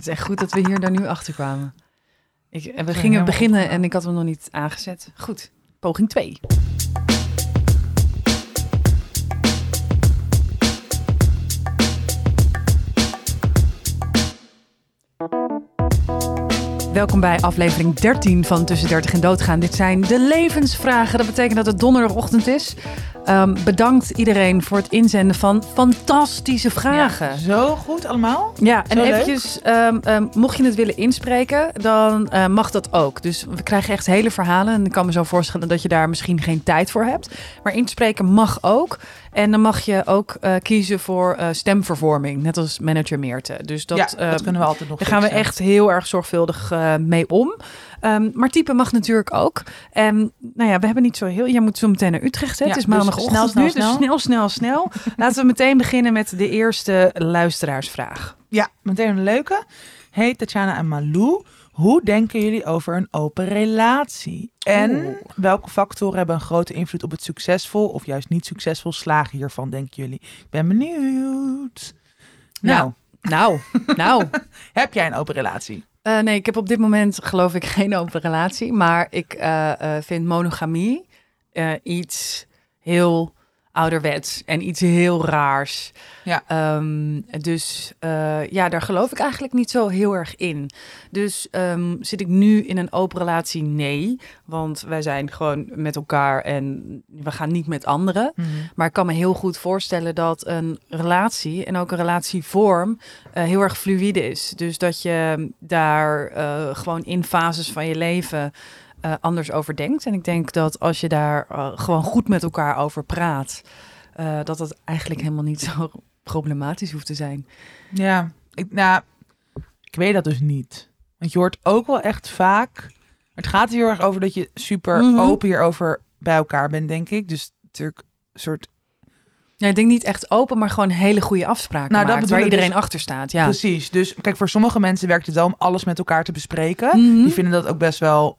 Het is echt goed dat we hier daar nu achter kwamen. Ik, en we gingen beginnen en ik had hem nog niet aangezet. Goed, poging 2. Welkom bij aflevering 13 van Tussen 30 en Doodgaan. Dit zijn de levensvragen. Dat betekent dat het donderdagochtend is. Ehm, bedankt iedereen voor het inzenden van fantastische vragen. Ja, zo goed allemaal. Ja, en Zo eventjes, ehm, ehm, mocht je het willen inspreken, dan eh, mag dat ook. Dus we krijgen echt hele verhalen. En ik kan me zo voorstellen dat je daar misschien geen tijd voor hebt. Maar inspreken mag ook. En dan mag je ook eh, kiezen voor eh, stemvervorming, net als manager Meerte. Dus dat, ja, dat ehm, kunnen we altijd nog daar gaan we echt heel erg zorgvuldig eh, mee om. Ehm, maar typen mag natuurlijk ook. En nou ja, we hebben niet zo heel... Jij moet zo meteen naar Utrecht, hè? Ja, het is dus maandagochtend snel, snel, nu, dus snel. snel, snel, snel. Laten we meteen beginnen met de eerste luisteraarsvraag. Ja, meteen een leuke. Hey Tatjana en Malou, hoe denken jullie over een open relatie? En Oeh. welke factoren hebben een grote invloed op het succesvol of juist niet succesvol slagen hiervan, denken jullie? Ik ben benieuwd. Nou, Nou, nou. heb jij een open relatie? Eh, nee, ik heb op dit moment geloof ik geen open relatie. Maar ik eh, eh, vind monogamie iets heel ouderwets en iets heel raars. Ja. Ehm, dus eh, ja, daar geloof ik eigenlijk niet zo heel erg in. Dus ehm, zit ik nu in een open relatie? Nee. Want wij zijn gewoon met elkaar en we gaan niet met anderen. Maar ik kan me heel goed voorstellen dat een relatie en ook een relatievorm eh, heel erg fluïde is. Dus dat je daar eh, gewoon in fases van je leven eh, anders over denkt. En ik denk dat als je daar eh, gewoon goed met elkaar over praat, eh, dat dat eigenlijk helemaal niet zo problematisch hoeft te zijn. Ja, ik, nou, ik weet dat dus niet. Want je hoort ook wel echt vaak. Het gaat heel erg over dat je super Mhm. open hierover bij elkaar bent, denk ik. Dus natuurlijk een soort. Ja, ik denk niet echt open, maar gewoon hele goede afspraken Nou, dat maakt, bedoel waar ik iedereen dus. achter staat. Ja. Precies. Dus kijk, voor sommige mensen werkt het wel om alles met elkaar te bespreken. Mhm. Die vinden dat ook best wel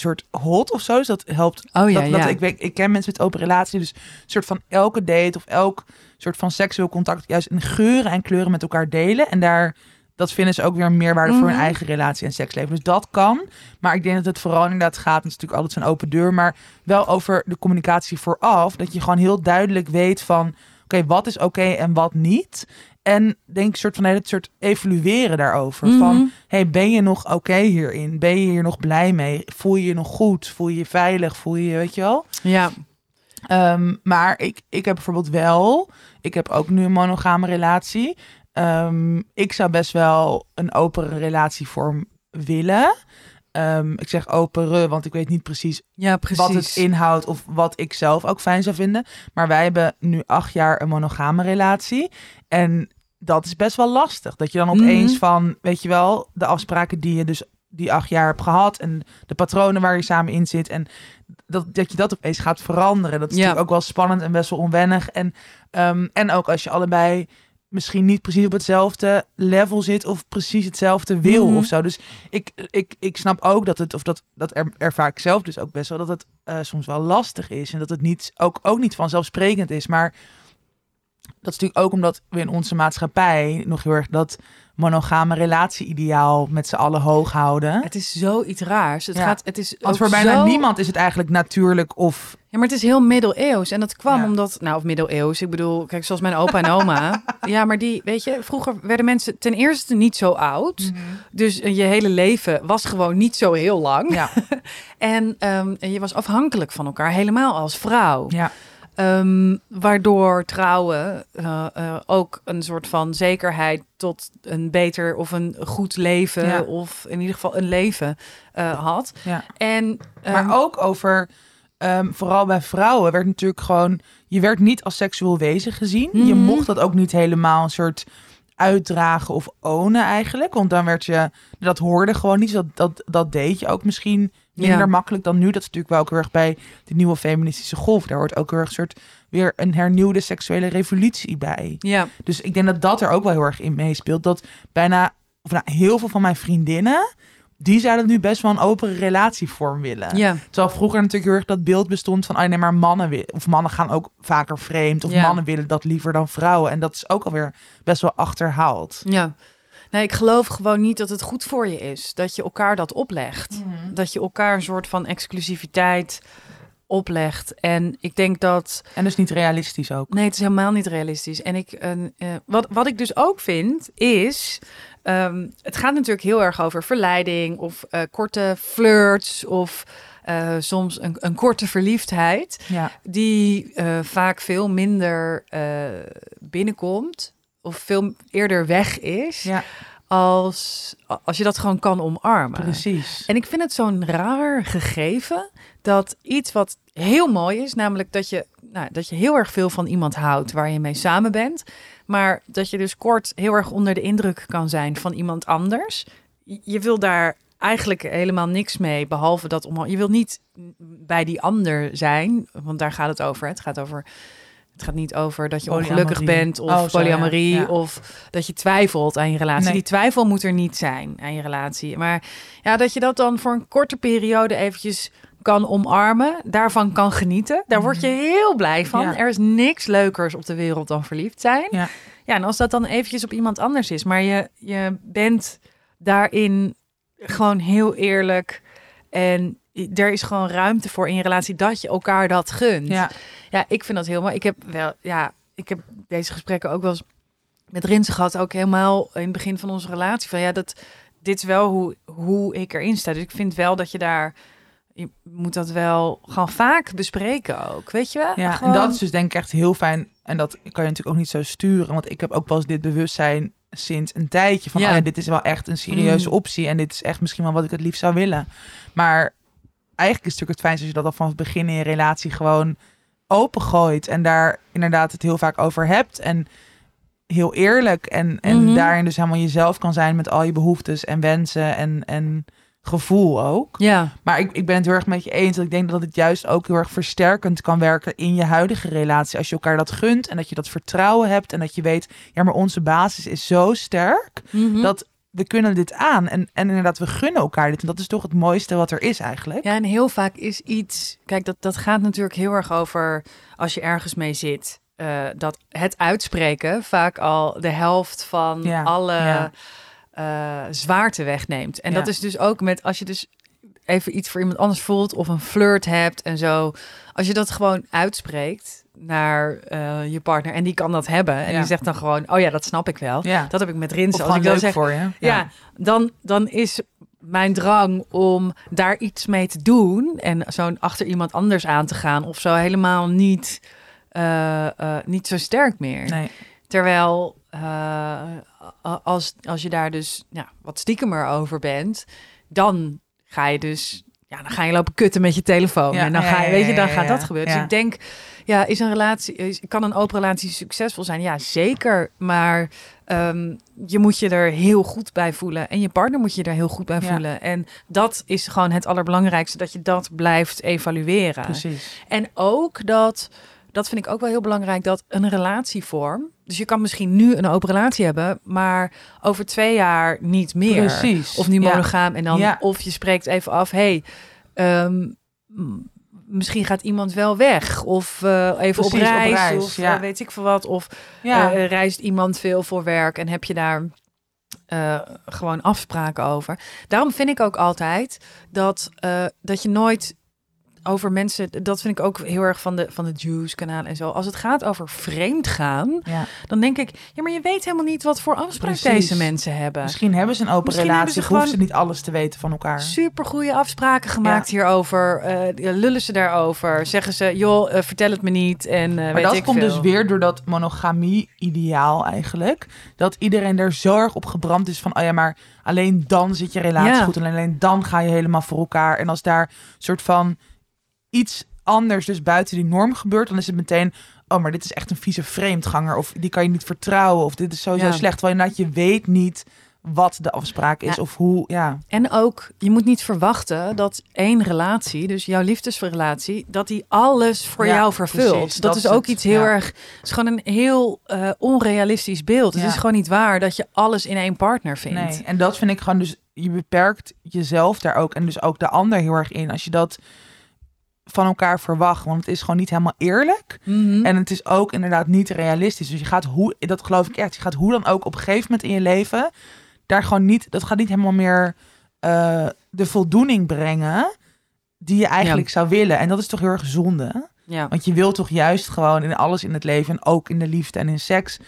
soort hot of zo. Dus dat helpt. Oh ja, dat, ja. dat, ik, ik ken mensen met open relatie. Dus soort van elke date of elk soort van seksueel contact juist in geuren en kleuren met elkaar delen. En daar, dat vinden ze ook weer een meerwaarde voor hun Mhm. eigen relatie en seksleven. Dus dat kan. Maar ik denk dat het vooral inderdaad gaat, het is natuurlijk altijd zo'n open deur, maar wel over de communicatie vooraf. Dat je gewoon heel duidelijk weet van, oké, wat is oké en wat niet. En denk een soort van het soort evalueren daarover. Mhm. Van, hey, ben je nog oké hierin? Ben je hier nog blij mee? Voel je je nog goed? Voel je je veilig? Voel je je, weet je wel? ja. Ehm, maar ik, ik heb bijvoorbeeld wel, ik heb ook nu een monogame relatie. Ehm, ik zou best wel een open relatievorm willen. Ehm, ik zeg opere, want ik weet niet precies ja, precies. wat het inhoudt of wat ik zelf ook fijn zou vinden. Maar wij hebben nu acht jaar een monogame relatie. En dat is best wel lastig. Dat je dan opeens Mhm. van, weet je wel, de afspraken die je dus die acht jaar hebt gehad en de patronen waar je samen in zit en dat, dat je dat opeens gaat veranderen. Dat is Ja. natuurlijk ook wel spannend en best wel onwennig. En, ehm, en ook als je allebei misschien niet precies op hetzelfde level zit of precies hetzelfde wil Mhm. of zo. Dus ik, ik, ik snap ook dat het, of dat, dat er, ervaar ik zelf dus ook best wel, dat het eh, soms wel lastig is. En dat het niet, ook, ook niet vanzelfsprekend is. Maar dat is natuurlijk ook omdat we in onze maatschappij nog heel erg dat monogame relatie-ideaal met z'n allen hoog houden. Het is zoiets raars. Het Ja. gaat, het is Want voor bijna zo- niemand is het eigenlijk natuurlijk of... Ja, maar het is heel middeleeuws. En dat kwam Ja. omdat, nou, of middeleeuws. Ik bedoel, kijk, zoals mijn opa en oma. ja, maar die, weet je, vroeger werden mensen ten eerste niet zo oud. Dus eh, je hele leven was gewoon niet zo heel lang. Ja, En ehm, en je was afhankelijk van elkaar, helemaal als vrouw. ja. Ehm, waardoor trouwen eh, eh, ook een soort van zekerheid tot een beter of een goed leven, Ja. of in ieder geval een leven had. ja. En, ehm, Maar ook over, ehm, vooral bij vrouwen, werd natuurlijk gewoon... Je werd niet als seksueel wezen gezien. Je Mhm. mocht dat ook niet helemaal een soort uitdragen of ownen eigenlijk. Want dan werd je... Dat hoorde gewoon niet. Dat, dat, dat deed je ook misschien minder Ja. makkelijk dan nu. Dat is natuurlijk wel ook heel erg bij de nieuwe feministische golf. Daar hoort ook heel erg een soort... Weer een hernieuwde seksuele revolutie bij. ja, Dus ik denk dat dat er ook wel heel erg in meespeelt. Dat bijna, of nou, heel veel van mijn vriendinnen, die zouden nu best wel een open relatievorm willen. ja, Terwijl vroeger natuurlijk heel erg dat beeld bestond van, oh nee, maar mannen of mannen gaan ook vaker vreemd, of Ja. mannen willen dat liever dan vrouwen. En dat is ook alweer best wel achterhaald. ja. Nee, ik geloof gewoon niet dat het goed voor je is. Dat je elkaar dat oplegt. Dat je elkaar een soort van exclusiviteit oplegt. En ik denk dat. En dus niet realistisch ook. Nee, het is helemaal niet realistisch. En ik, eh, wat, wat ik dus ook vind, is. ehm, het gaat natuurlijk heel erg over verleiding of eh, korte flirts of eh, soms een, een korte verliefdheid, Ja, die vaak veel minder binnenkomt of veel eerder weg is ja als, als je dat gewoon kan omarmen. precies. En ik vind het zo'n raar gegeven dat iets wat heel mooi is, namelijk dat je, nou, dat je heel erg veel van iemand houdt waar je mee samen bent, maar dat je dus kort heel erg onder de indruk kan zijn van iemand anders. Je- wil daar eigenlijk helemaal niks mee, behalve dat om, je wil niet bij die ander zijn, want daar gaat het over. Het gaat over. Het gaat niet over dat je Polyamorie. ongelukkig bent of Oh, zo, ja. polyamorie Ja. of dat je twijfelt aan je relatie. Nee. Die twijfel moet er niet zijn aan je relatie. Maar ja, dat je dat dan voor een korte periode eventjes kan omarmen, daarvan kan genieten. Daar word je heel blij van. Mhm. Ja. Er is niks leukers op de wereld dan verliefd zijn. Ja. ja, en als dat dan eventjes op iemand anders is, maar je, je bent daarin gewoon heel eerlijk en er is gewoon ruimte voor in je relatie dat je elkaar dat gunt. Ja, Ja, ik vind dat heel mooi. Ik heb wel, ja, ik heb deze gesprekken ook wel eens met Rinse gehad, ook helemaal in het begin van onze relatie. Van ja, dat dit is wel hoe, hoe ik erin sta. Dus ik vind wel dat je daar, je moet dat wel gewoon vaak bespreken ook, weet je wel? ja. Gewoon- en dat is dus denk ik echt heel fijn. En dat kan je natuurlijk ook niet zo sturen. Want ik heb ook wel eens dit bewustzijn sinds een tijdje. Van, Ja. oh dit is wel echt een serieuze Mm. optie. En dit is echt misschien wel wat ik het liefst zou willen. Maar eigenlijk is het natuurlijk het fijnste als je dat al van het begin in je relatie gewoon opengooit. En daar inderdaad het heel vaak over hebt. En heel eerlijk. En, en Mhm. daarin dus helemaal jezelf kan zijn met al je behoeftes en wensen en, en gevoel ook. Ja, Maar ik, ik ben het heel erg met je eens. Dat ik denk dat het juist ook heel erg versterkend kan werken in je huidige relatie. Als je elkaar dat gunt en dat je dat vertrouwen hebt. En dat je weet, ja, maar onze basis is zo sterk. Mhm. Dat we kunnen dit aan. En, en inderdaad, we gunnen elkaar dit. En dat is toch het mooiste wat er is eigenlijk. Ja, en heel vaak is iets. Kijk, dat, dat gaat natuurlijk heel erg over als je ergens mee zit. eh, dat het uitspreken vaak al de helft van Ja, alle ja. Eh, zwaarte wegneemt. En Ja. dat is dus ook met als je dus even iets voor iemand anders voelt of een flirt hebt en zo. Als je dat gewoon uitspreekt naar eh, je partner en die kan dat hebben en Ja. die zegt dan gewoon, oh ja, dat snap ik wel. Ja. Dat heb ik met Rins. Als ik dan leuk zeg, voor je. ja, dan, dan is mijn drang om daar iets mee te doen en zo'n achter iemand anders aan te gaan of zo helemaal niet, eh, niet zo sterk meer. Nee. Terwijl eh, als, als je daar dus ja, wat stiekemer over bent, dan ga je dus ja, dan ga je lopen kutten met je telefoon. Ja, en dan ga je, ja, weet je, dan gaat ja, dat gebeuren. Dus ik denk, ja, is een relatie, kan een open relatie succesvol zijn? Ja, zeker. Maar ehm, je moet je er heel goed bij voelen. En je partner moet je er heel goed bij voelen. En dat is gewoon het allerbelangrijkste, dat je dat blijft evalueren. Precies. En ook dat, dat vind ik ook wel heel belangrijk, dat een relatievorm. Dus je kan misschien nu een open relatie hebben, maar over twee jaar niet meer. Precies. Of niet Ja. monogaam. En dan, Ja. of je spreekt even af, hey, ehm, misschien gaat iemand wel weg. Of eh, even op Precies, op reis, reis, of ja. eh, weet ik veel wat. Of Ja. eh, reist iemand veel voor werk en heb je daar gewoon afspraken over. Daarom vind ik ook altijd dat, dat je nooit over mensen, dat vind ik ook heel erg van de, van de Juice kanaal en zo. Als het gaat over vreemd gaan, ja. dan denk ik, ja, maar je weet helemaal niet wat voor afspraak Precies. deze mensen hebben. Misschien hebben ze een open Misschien hebben relatie. ze Hoeven ze niet alles te weten van elkaar. Super goede afspraken gemaakt hierover. Eh, lullen ze daarover? Zeggen ze, joh, eh, vertel het me niet. En, eh, Maar weet dat ik komt veel. dus weer door dat monogamie-ideaal eigenlijk. Dat iedereen er zo erg op gebrand is van... oh ja, maar alleen dan zit je relatie Ja. goed... en alleen dan ga je helemaal voor elkaar. En als daar soort van iets anders dus buiten die norm gebeurt... dan is het meteen... oh, maar dit is echt een vieze vreemdganger... of die kan je niet vertrouwen... of dit is sowieso Ja. slecht. Inderdaad je weet niet wat de afspraak is... Ja. of hoe, ja... En ook, je moet niet verwachten dat één relatie, dus jouw liefdesrelatie, dat die alles voor Ja, jou vervult. precies, dat, dat is ook het, iets heel ja. erg, het is gewoon een heel eh, onrealistisch beeld. Het is gewoon niet waar dat je alles in één partner vindt. Nee, en dat vind ik gewoon dus... je beperkt jezelf daar ook... en dus ook de ander heel erg in... als je dat van elkaar verwacht. Want het is gewoon niet helemaal eerlijk. Mhm. En het is ook inderdaad niet realistisch. Dus je gaat hoe, dat geloof ik echt, je gaat hoe dan ook op een gegeven moment in je leven daar gewoon niet, dat gaat niet helemaal meer eh, de voldoening brengen die je eigenlijk zou willen. En dat is toch heel erg zonde. Ja. Want je wilt toch juist gewoon in alles in het leven, en ook in de liefde en in seks,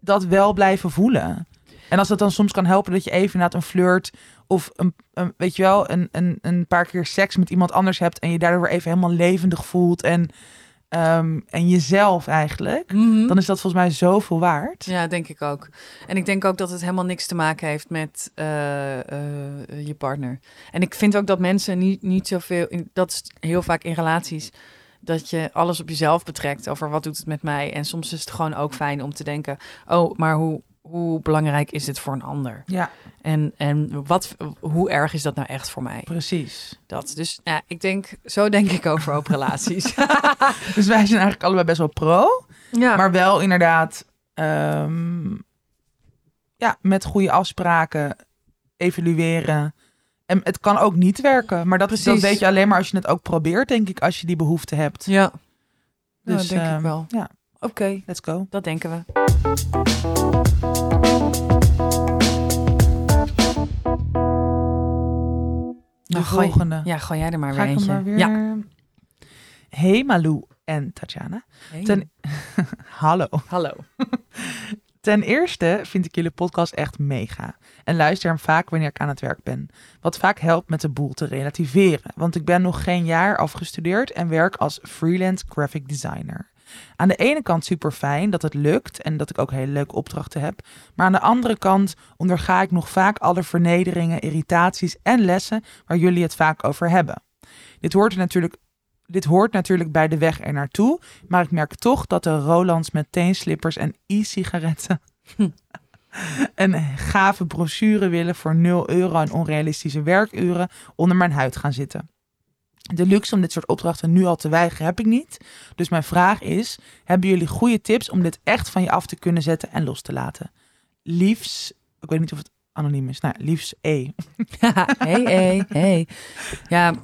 dat wel blijven voelen. En als dat dan soms kan helpen dat je even na een flirt of een, een, weet je wel, een, een, een paar keer seks met iemand anders hebt en je daardoor even helemaal levendig voelt en, ehm, en jezelf eigenlijk, Mhm. dan is dat volgens mij zoveel waard. Ja, denk ik ook. En ik denk ook dat het helemaal niks te maken heeft met eh, eh, je partner. En ik vind ook dat mensen niet, niet zoveel, dat is heel vaak in relaties, dat je alles op jezelf betrekt over wat doet het met mij. En soms is het gewoon ook fijn om te denken, oh, maar hoe, hoe belangrijk is dit voor een ander? Ja, En, en wat, hoe erg is dat nou echt voor mij? precies. Dat. Dus ja, ik denk, zo denk ik over open relaties. Dus wij zijn eigenlijk allebei best wel pro. ja, Maar wel inderdaad, ehm, ja, met goede afspraken evalueren. En het kan ook niet werken, maar dat, dat Precies. weet je alleen maar als je het ook probeert, denk ik, als je die behoefte hebt. ja. Dus, Dus, denk ik ehm, wel. ja. Oké, Let's go. dat denken we. De Nou, gooi- volgende. Ja, gooi jij er maar Ga weer eentje. maar weer. Ja. Hey Malou en Tatjana. Hey. Ten... Hallo. Hallo. Ten eerste vind ik jullie podcast echt mega. En luister hem vaak wanneer ik aan het werk ben. Wat vaak helpt met de boel te relativeren. Want ik ben nog geen jaar afgestudeerd en werk als freelance graphic designer. Aan de ene kant super fijn dat het lukt en dat ik ook hele leuke opdrachten heb. Maar aan de andere kant onderga ik nog vaak alle vernederingen, irritaties en lessen waar jullie het vaak over hebben. Dit hoort natuurlijk. Dit hoort natuurlijk bij de weg er naartoe, maar ik merk toch dat de Rolands met teenslippers en e-sigaretten een gave brochure willen voor 0 euro en onrealistische werkuren onder mijn huid gaan zitten. De luxe om dit soort opdrachten nu al te weigeren heb ik niet. Dus mijn vraag is: hebben jullie goede tips om dit echt van je af te kunnen zetten en los te laten? Liefs, ik weet niet of het anoniem is. Nou, liefs E. hey, hey, hey. Ja,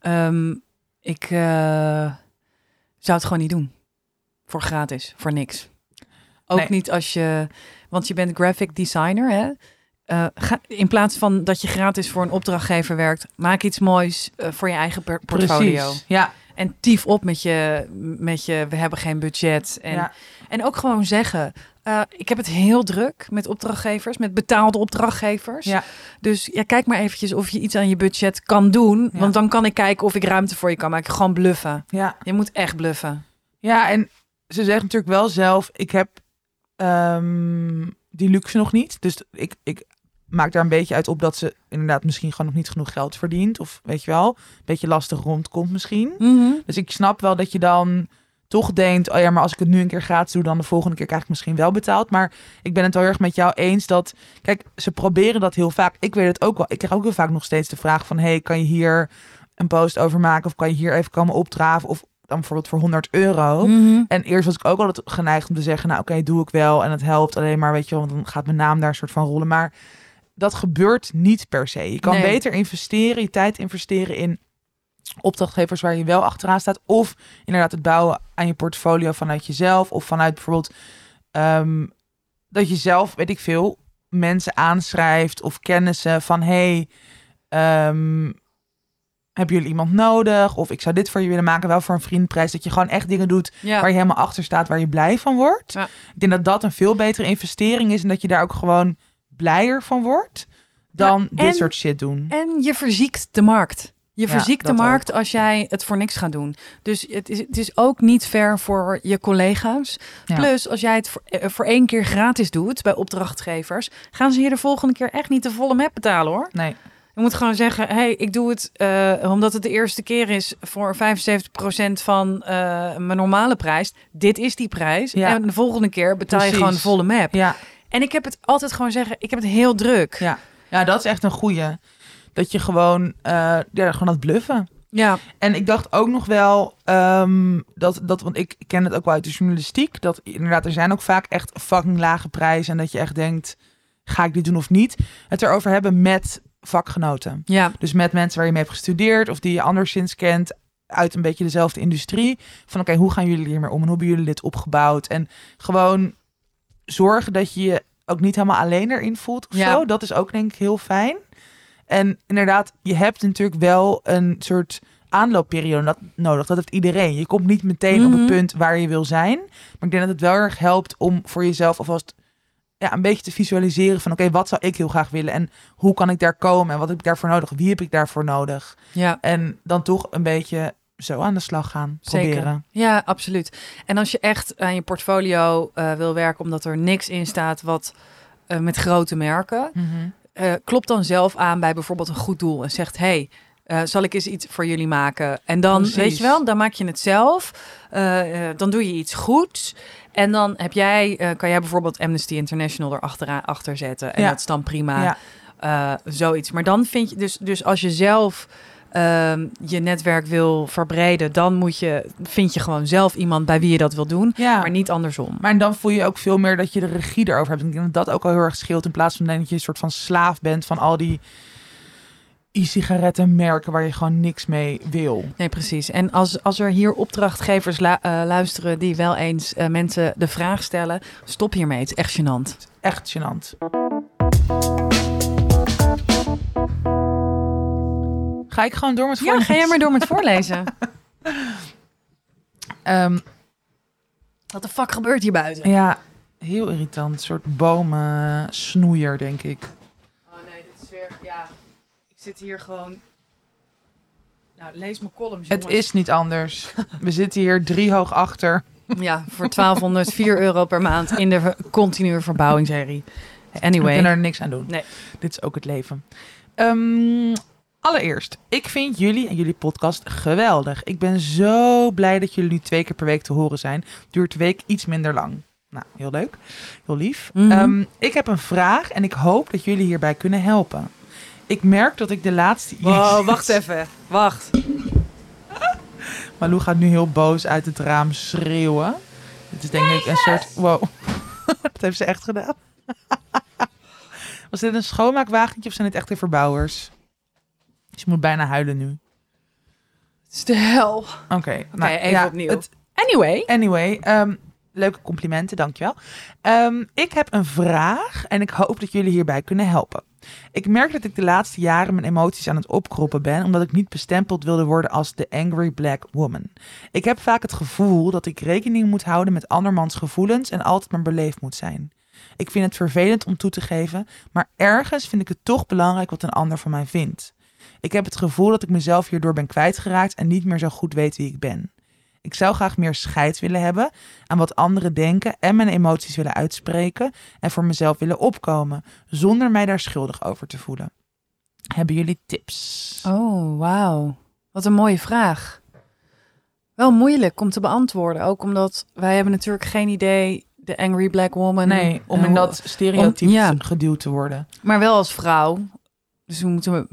ehm, ik eh, zou het gewoon niet doen. Voor gratis, voor niks. Ook Nee. niet als je, want je bent graphic designer, hè? Eh, ga, in plaats van dat je gratis voor een opdrachtgever werkt, maak iets moois eh, voor je eigen per- portfolio. Precies. Ja, En tief op met je, met je, we hebben geen budget. En, ja, en ook gewoon zeggen, eh, ik heb het heel druk met opdrachtgevers, met betaalde opdrachtgevers. Ja. Dus ja, kijk maar eventjes of je iets aan je budget kan doen. Ja. Want dan kan ik kijken of ik ruimte voor je kan maken. Gewoon bluffen. ja. Je moet echt bluffen. Ja, en ze zegt natuurlijk wel zelf, ik heb ehm, die luxe nog niet. Dus ik, ik maak daar een beetje uit op dat ze inderdaad misschien gewoon nog niet genoeg geld verdient. Of weet je wel, een beetje lastig rondkomt misschien. Dus ik snap wel dat je dan toch denkt, oh ja, maar als ik het nu een keer gratis doe, dan de volgende keer krijg ik misschien wel betaald. Maar ik ben het wel heel erg met jou eens dat, kijk, ze proberen dat heel vaak. Ik weet het ook wel. Ik krijg ook heel vaak nog steeds de vraag van, hey, kan je hier een post over maken? Of kan je hier even komen opdraven? Of dan bijvoorbeeld voor 100 euro. Mhm. En eerst was ik ook altijd geneigd om te zeggen, nou oké, doe ik wel. En het helpt alleen maar, weet je wel, want dan gaat mijn naam daar een soort van rollen. Maar dat gebeurt niet per se. Je kan Nee. beter investeren, je tijd investeren in opdrachtgevers waar je wel achteraan staat. Of inderdaad het bouwen aan je portfolio vanuit jezelf. Of vanuit bijvoorbeeld ehm, dat je zelf, weet ik veel, mensen aanschrijft of kennissen van hey, ehm, hebben jullie iemand nodig? Of ik zou dit voor je willen maken, wel voor een vriendprijs. Dat je gewoon echt dingen doet Ja. waar je helemaal achter staat, waar je blij van wordt. Ja. Ik denk dat dat een veel betere investering is en dat je daar ook gewoon blijer van wordt dan Ja, dit soort shit doen. En je verziekt de markt. Je Ja, verziekt de markt als jij het voor niks gaat doen. Dus het is, het is ook niet fair voor je collega's. Ja. Plus, als jij het voor, eh, voor één keer gratis doet bij opdrachtgevers, gaan ze je de volgende keer echt niet de volle map betalen hoor. Nee, Je moet gewoon zeggen, hey, ik doe het eh, omdat het de eerste keer is voor 75% van eh, mijn normale prijs. Dit is die prijs. Ja. En de volgende keer betaal je gewoon de volle map. ja, En ik heb het altijd gewoon zeggen, ik heb het heel druk. ja. ja, dat is echt een goeie. Dat je gewoon, eh ja, gewoon dat bluffen. Ja, En ik dacht ook nog wel ehm, dat, dat, want ik ken het ook wel uit de journalistiek, dat inderdaad, er zijn ook vaak echt fucking lage prijzen en dat je echt denkt, ga ik dit doen of niet? Het erover hebben met vakgenoten. ja. Dus met mensen waar je mee hebt gestudeerd of die je anderszins kent uit een beetje dezelfde industrie. Van oké, hoe gaan jullie hiermee om en hoe hebben jullie dit opgebouwd? En gewoon zorgen dat je je ook niet helemaal alleen erin voelt of Ja. zo. Dat is ook denk ik heel fijn. En inderdaad, je hebt natuurlijk wel een soort aanloopperiode dat, nodig. Dat heeft iedereen. Je komt niet meteen op Mhm. het punt waar je wil zijn. Maar ik denk dat het wel erg helpt om voor jezelf alvast ja, een beetje te visualiseren van oké, wat zou ik heel graag willen en hoe kan ik daar komen en wat heb ik daarvoor nodig? Wie heb ik daarvoor nodig? Ja, En dan toch een beetje zo aan de slag gaan Zeker. proberen. ja, absoluut. En als je echt aan je portfolio eh, wil werken, omdat er niks in staat wat eh, met grote merken, eh, klop dan zelf aan bij bijvoorbeeld een goed doel en zegt: hey, zal ik eens iets voor jullie maken? En dan, Precies. weet je wel, dan maak je het zelf. Dan doe je iets goeds. En dan heb jij, kan jij bijvoorbeeld Amnesty International erachter achter zetten. En Ja. dat is dan prima. Ja. Zoiets. Maar dan vind je dus, dus als je zelf ehm, je netwerk wil verbreden, dan moet je, vind je gewoon zelf iemand bij wie je dat wil doen, Ja. maar niet andersom. Maar dan voel je ook veel meer dat je de regie erover hebt. Ik denk dat dat ook al heel erg scheelt. In plaats van dat je een soort van slaaf bent van al die e-sigarettenmerken waar je gewoon niks mee wil. Nee, precies. En als, als er hier opdrachtgevers eh, luisteren die wel eens eh, mensen de vraag stellen, stop hiermee. Het is echt gênant. Echt gênant. Ga ik gewoon door met Ja, voorlezen? ga jij maar door met voorlezen. Ehm, Wat de fuck gebeurt hier buiten? ja, heel irritant. Een soort bomen snoeier, denk ik. Oh nee, dit is weer, ja, ik zit hier gewoon... Nou, lees mijn columns, Het is niet anders. We zitten hier driehoog achter. Ja, voor 1204 euro per maand in de continue verbouwingsserie. We Anyway. kunnen er niks aan doen. Nee. Dit is ook het leven. Ehm, allereerst, ik vind jullie en jullie podcast geweldig. Ik ben zo blij dat jullie nu twee keer per week te horen zijn. Duurt de week iets minder lang. Nou, heel leuk. Heel lief. Mhm. Ehm, ik heb een vraag en ik hoop dat jullie hierbij kunnen helpen. Ik merk dat ik de laatste... Wow, wacht even. Wacht. Malou gaat nu heel boos uit het raam schreeuwen. Dit is denk ik een soort... Wow. dat heeft ze echt gedaan. Was dit een schoonmaakwagentje of zijn dit echt de verbouwers? Dus je moet bijna huilen nu. Het is de hel. Oké, Oké, nou, even ja, opnieuw. het- Anyway. anyway, ehm, leuke complimenten, dankjewel. Ehm ik heb een vraag en ik hoop dat jullie hierbij kunnen helpen. Ik merk dat ik de laatste jaren mijn emoties aan het opkroppen ben, omdat ik niet bestempeld wilde worden als de angry black woman. Ik heb vaak het gevoel dat ik rekening moet houden met andermans gevoelens en altijd maar beleefd moet zijn. Ik vind het vervelend om toe te geven, maar ergens vind ik het toch belangrijk wat een ander van mij vindt. Ik heb het gevoel dat ik mezelf hierdoor ben kwijtgeraakt en niet meer zo goed weet wie ik ben. Ik zou graag meer scheid willen hebben aan wat anderen denken en mijn emoties willen uitspreken en voor mezelf willen opkomen, zonder mij daar schuldig over te voelen. Hebben jullie tips? Oh, wauw. Wat een mooie vraag. Wel moeilijk om te beantwoorden. Ook omdat wij hebben natuurlijk geen idee, de angry black woman. Nee, om in dat stereotype ja. geduwd te worden. Maar wel als vrouw. Dus we moeten...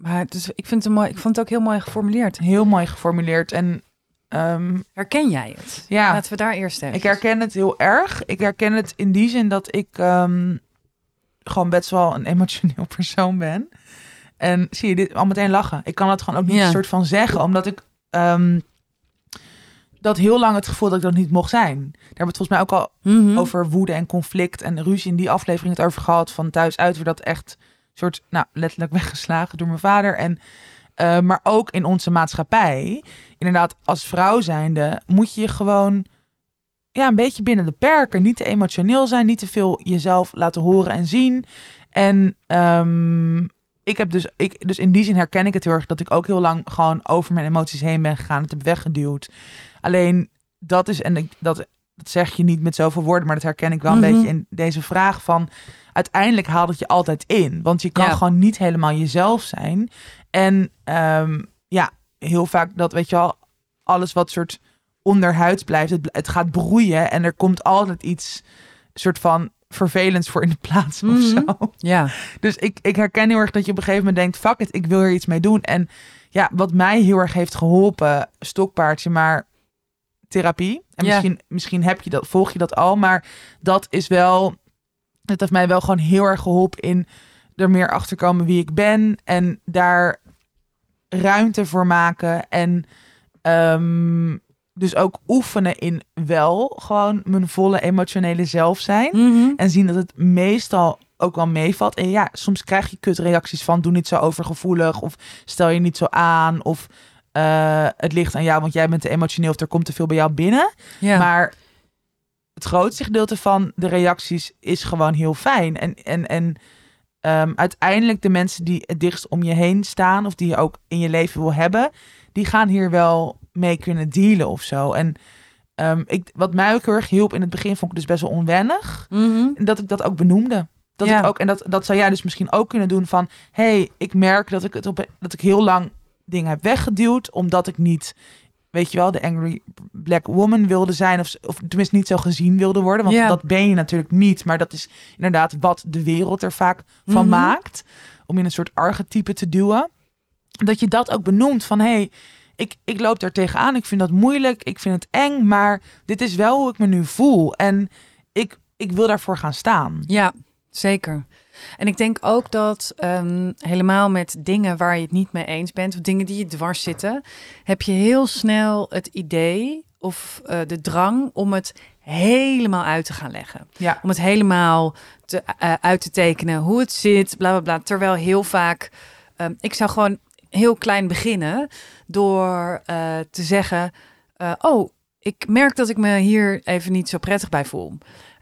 Maar is, ik, vind het mooi, ik vond het ook heel mooi geformuleerd. Heel mooi geformuleerd. En ehm, Herken jij het? ja, Laten we daar eerst even. ik herken het heel erg. Ik herken het in die zin dat ik ehm, gewoon best wel een emotioneel persoon ben. En zie je dit al meteen lachen. Ik kan het gewoon ook niet Ja. een soort van zeggen, omdat ik ehm, dat heel lang het gevoel dat ik dat niet mocht zijn. Daar hebben we het volgens mij ook al Mhm. over woede en conflict en ruzie in die aflevering het over gehad. Van thuis uit werd dat echt soort, nou, letterlijk weggeslagen door mijn vader. En, eh, maar ook in onze maatschappij. Inderdaad, als vrouw zijnde moet je je gewoon ja, een beetje binnen de perken. Niet te emotioneel zijn, niet te veel jezelf laten horen en zien. En ehm, ik heb dus, ik, dus in die zin herken ik het heel erg dat ik ook heel lang gewoon over mijn emoties heen ben gegaan. Het heb weggeduwd. Alleen dat is, en ik, dat, dat zeg je niet met zoveel woorden, maar dat herken ik wel een Mhm. beetje in deze vraag van uiteindelijk haalt het je altijd in. Want je kan Ja. gewoon niet helemaal jezelf zijn. En ehm, ja, heel vaak dat weet je wel, alles wat soort onderhuids blijft, het, het gaat broeien en er komt altijd iets soort van vervelends voor in de plaats of Mhm. zo. Ja. Dus ik, ik herken heel erg dat je op een gegeven moment denkt, fuck it, ik wil er iets mee doen. En ja, wat mij heel erg heeft geholpen, stokpaardje, maar therapie. En Ja. misschien, misschien heb je dat, volg je dat al, maar dat is wel, het heeft mij wel gewoon heel erg geholpen in er meer achter komen wie ik ben en daar ruimte voor maken en ehm, dus ook oefenen in wel gewoon mijn volle emotionele zelf zijn. Mhm. En zien dat het meestal ook wel meevalt. En ja, soms krijg je kutreacties van doe niet zo overgevoelig. Of stel je niet zo aan. Of eh, het ligt aan jou, want jij bent te emotioneel. Of er komt te veel bij jou binnen. Ja. Maar het grootste gedeelte van de reacties is gewoon heel fijn. En, en, en ehm, uiteindelijk de mensen die het dichtst om je heen staan... of die je ook in je leven wil hebben... die gaan hier wel mee kunnen dealen of zo. En ehm, ik, wat mij ook heel erg hielp in het begin... vond ik dus best wel onwennig. Mhm. Dat ik dat ook benoemde. Dat Ja. ik ook, en dat, dat zou jij dus misschien ook kunnen doen van... hey, ik merk dat ik, het op, dat ik heel lang dingen heb weggeduwd... omdat ik niet, weet je wel, de angry black woman wilde zijn... of, of tenminste niet zo gezien wilde worden. Want dat ben je natuurlijk niet. Maar dat is inderdaad wat de wereld er vaak van Mhm. maakt. Om in een soort archetype te duwen. Dat je dat ook benoemt van... hey, ik, ik loop daar tegenaan. Ik vind dat moeilijk. Ik vind het eng. Maar dit is wel hoe ik me nu voel. En ik, ik wil daarvoor gaan staan. Ja, zeker. En ik denk ook dat ehm, helemaal met dingen waar je het niet mee eens bent, of dingen die je dwars zitten, heb je heel snel het idee of eh, de drang om het helemaal uit te gaan leggen. Ja. Om het helemaal te, eh, uit te tekenen, hoe het zit, bla bla bla. Terwijl heel vaak, ehm, ik zou gewoon heel klein beginnen door eh, te zeggen, eh, oh, ik merk dat ik me hier even niet zo prettig bij voel.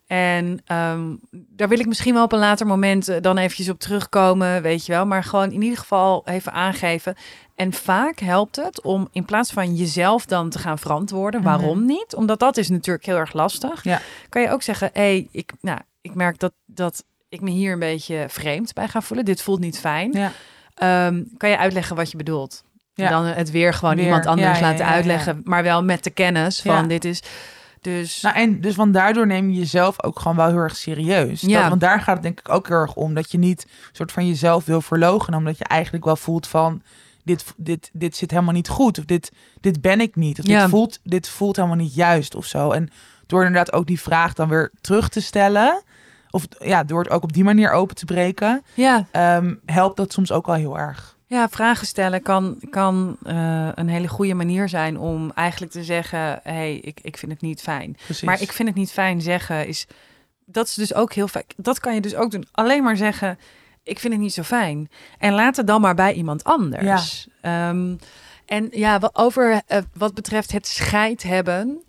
En ehm, daar wil ik misschien wel op een later moment eh, dan eventjes op terugkomen, weet je wel. Maar gewoon in ieder geval even aangeven. En vaak helpt het om in plaats van jezelf dan te gaan verantwoorden, Mhm. waarom niet? Omdat dat is natuurlijk heel erg lastig. Ja. Kan je ook zeggen, hé, hey, ik, nou, ik merk dat, dat ik me hier een beetje vreemd bij ga voelen. Dit voelt niet fijn. Ja. Ehm, kan je uitleggen wat je bedoelt? Ja. En dan het weer gewoon Weer, iemand anders ja, laten uitleggen, maar wel met de kennis van dit is. Dus Nou, en dus van daardoor neem je jezelf ook gewoon wel heel erg serieus. Ja. Dat, want daar gaat het denk ik ook heel erg om. Dat je niet soort van jezelf wil verloochenen. Omdat je eigenlijk wel voelt van... Dit, dit, dit zit helemaal niet goed. Of dit, dit ben ik niet. Of Ja. dit, voelt, dit voelt helemaal niet juist of zo. En door inderdaad ook die vraag dan weer terug te stellen... Of ja, door het ook op die manier open te breken... ja, ehm, helpt dat soms ook wel heel erg. Ja, vragen stellen kan, kan eh, een hele goede manier zijn om eigenlijk te zeggen: hé, hey, ik, ik vind het niet fijn. Precies. Maar ik vind het niet fijn zeggen is. Dat is dus ook heel vaak. Dat kan je dus ook doen. Alleen maar zeggen: ik vind het niet zo fijn. En laat het dan maar bij iemand anders. Ehm, en ja, over eh, wat betreft het scheid hebben.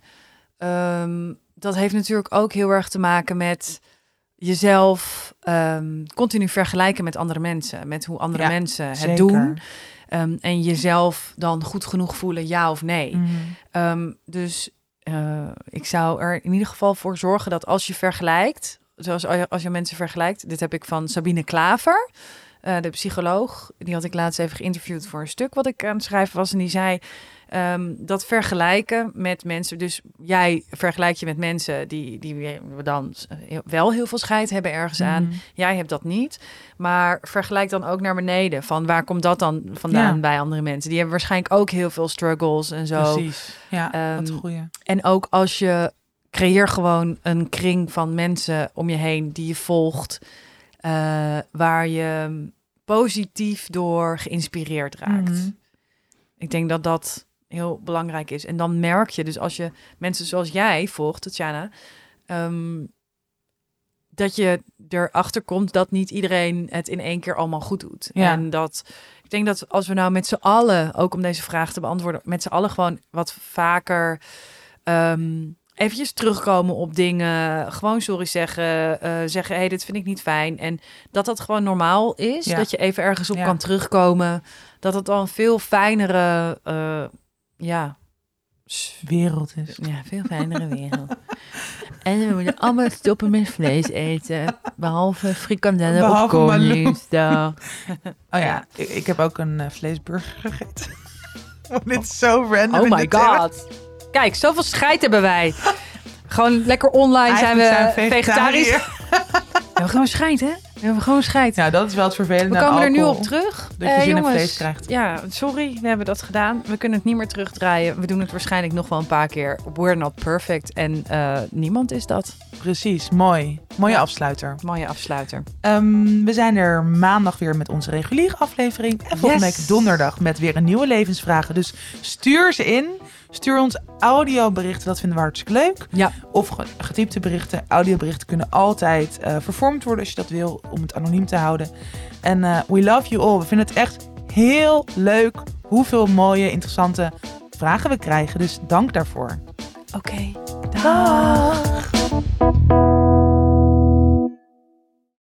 ehm, dat heeft natuurlijk ook heel erg te maken met jezelf ehm, continu vergelijken met andere mensen. Met hoe andere Ja, mensen het Zeker. doen. Ehm, en jezelf dan goed genoeg voelen, ja of nee. Mhm. Ehm, dus eh, ik zou er in ieder geval voor zorgen dat als je vergelijkt, zoals als je, als je mensen vergelijkt, dit heb ik van Sabine Klaver, eh, de psycholoog, die had ik laatst even geïnterviewd voor een stuk wat ik aan het schrijven was. En die zei ehm, dat vergelijken met mensen, dus jij vergelijkt je met mensen die, die dan wel heel veel scheid hebben ergens aan. Mhm. Jij hebt dat niet. Maar vergelijk dan ook naar beneden. Van waar komt dat dan vandaan Ja. bij andere mensen? Die hebben waarschijnlijk ook heel veel struggles en zo. Precies. Ja, Ehm, wat een goeie. En ook als je creëer gewoon een kring van mensen om je heen die je volgt, eh, waar je positief door geïnspireerd raakt. Mhm. Ik denk dat dat heel belangrijk is. En dan merk je dus als je mensen zoals jij volgt, Tatjana, ehm, dat je erachter komt dat niet iedereen het in één keer allemaal goed doet. Ja. En dat ik denk dat als we nou met z'n allen, ook om deze vraag te beantwoorden, met z'n allen gewoon wat vaker ehm eventjes terugkomen op dingen, gewoon sorry zeggen, eh, zeggen, hé, hey, dit vind ik niet fijn. En dat dat gewoon normaal is, Ja. dat je even ergens op Ja. kan terugkomen, dat het dan veel fijnere, eh, ja, Wereld is. ja, veel fijnere wereld. en we moeten allemaal stoppen met vlees eten, behalve frikandellen op Behalve. Koningsdag. Oh ja, ik, ik heb ook een eh, vleesburger gegeten. Oh, dit is zo random. Oh my god. Kijk, zoveel scheid hebben wij. Gewoon lekker online zijn we vegetarisch. We hebben gewoon scheid, hè? We hebben gewoon scheid. Ja, dat is wel het vervelende we komen er nu op terug. Dat je Eh, zin in jongens, vlees krijgt. Ja, sorry, we hebben dat gedaan. We kunnen het niet meer terugdraaien. We doen het waarschijnlijk nog wel een paar keer. We're not perfect. En eh, niemand is dat. Precies, mooi. Mooie Ja. afsluiter. Mooie afsluiter. Ehm, we zijn er maandag weer met onze reguliere aflevering. En volgende Yes. week donderdag met weer een nieuwe levensvragen. Dus stuur ze in. Stuur ons audioberichten, dat vinden we hartstikke leuk. Ja. Of ge- getypte berichten. Audioberichten kunnen altijd eh, vervormd worden als je dat wil, om het anoniem te houden. En eh, we love you all. We vinden het echt heel leuk hoeveel mooie, interessante vragen we krijgen. Dus dank daarvoor. Oké. Dag.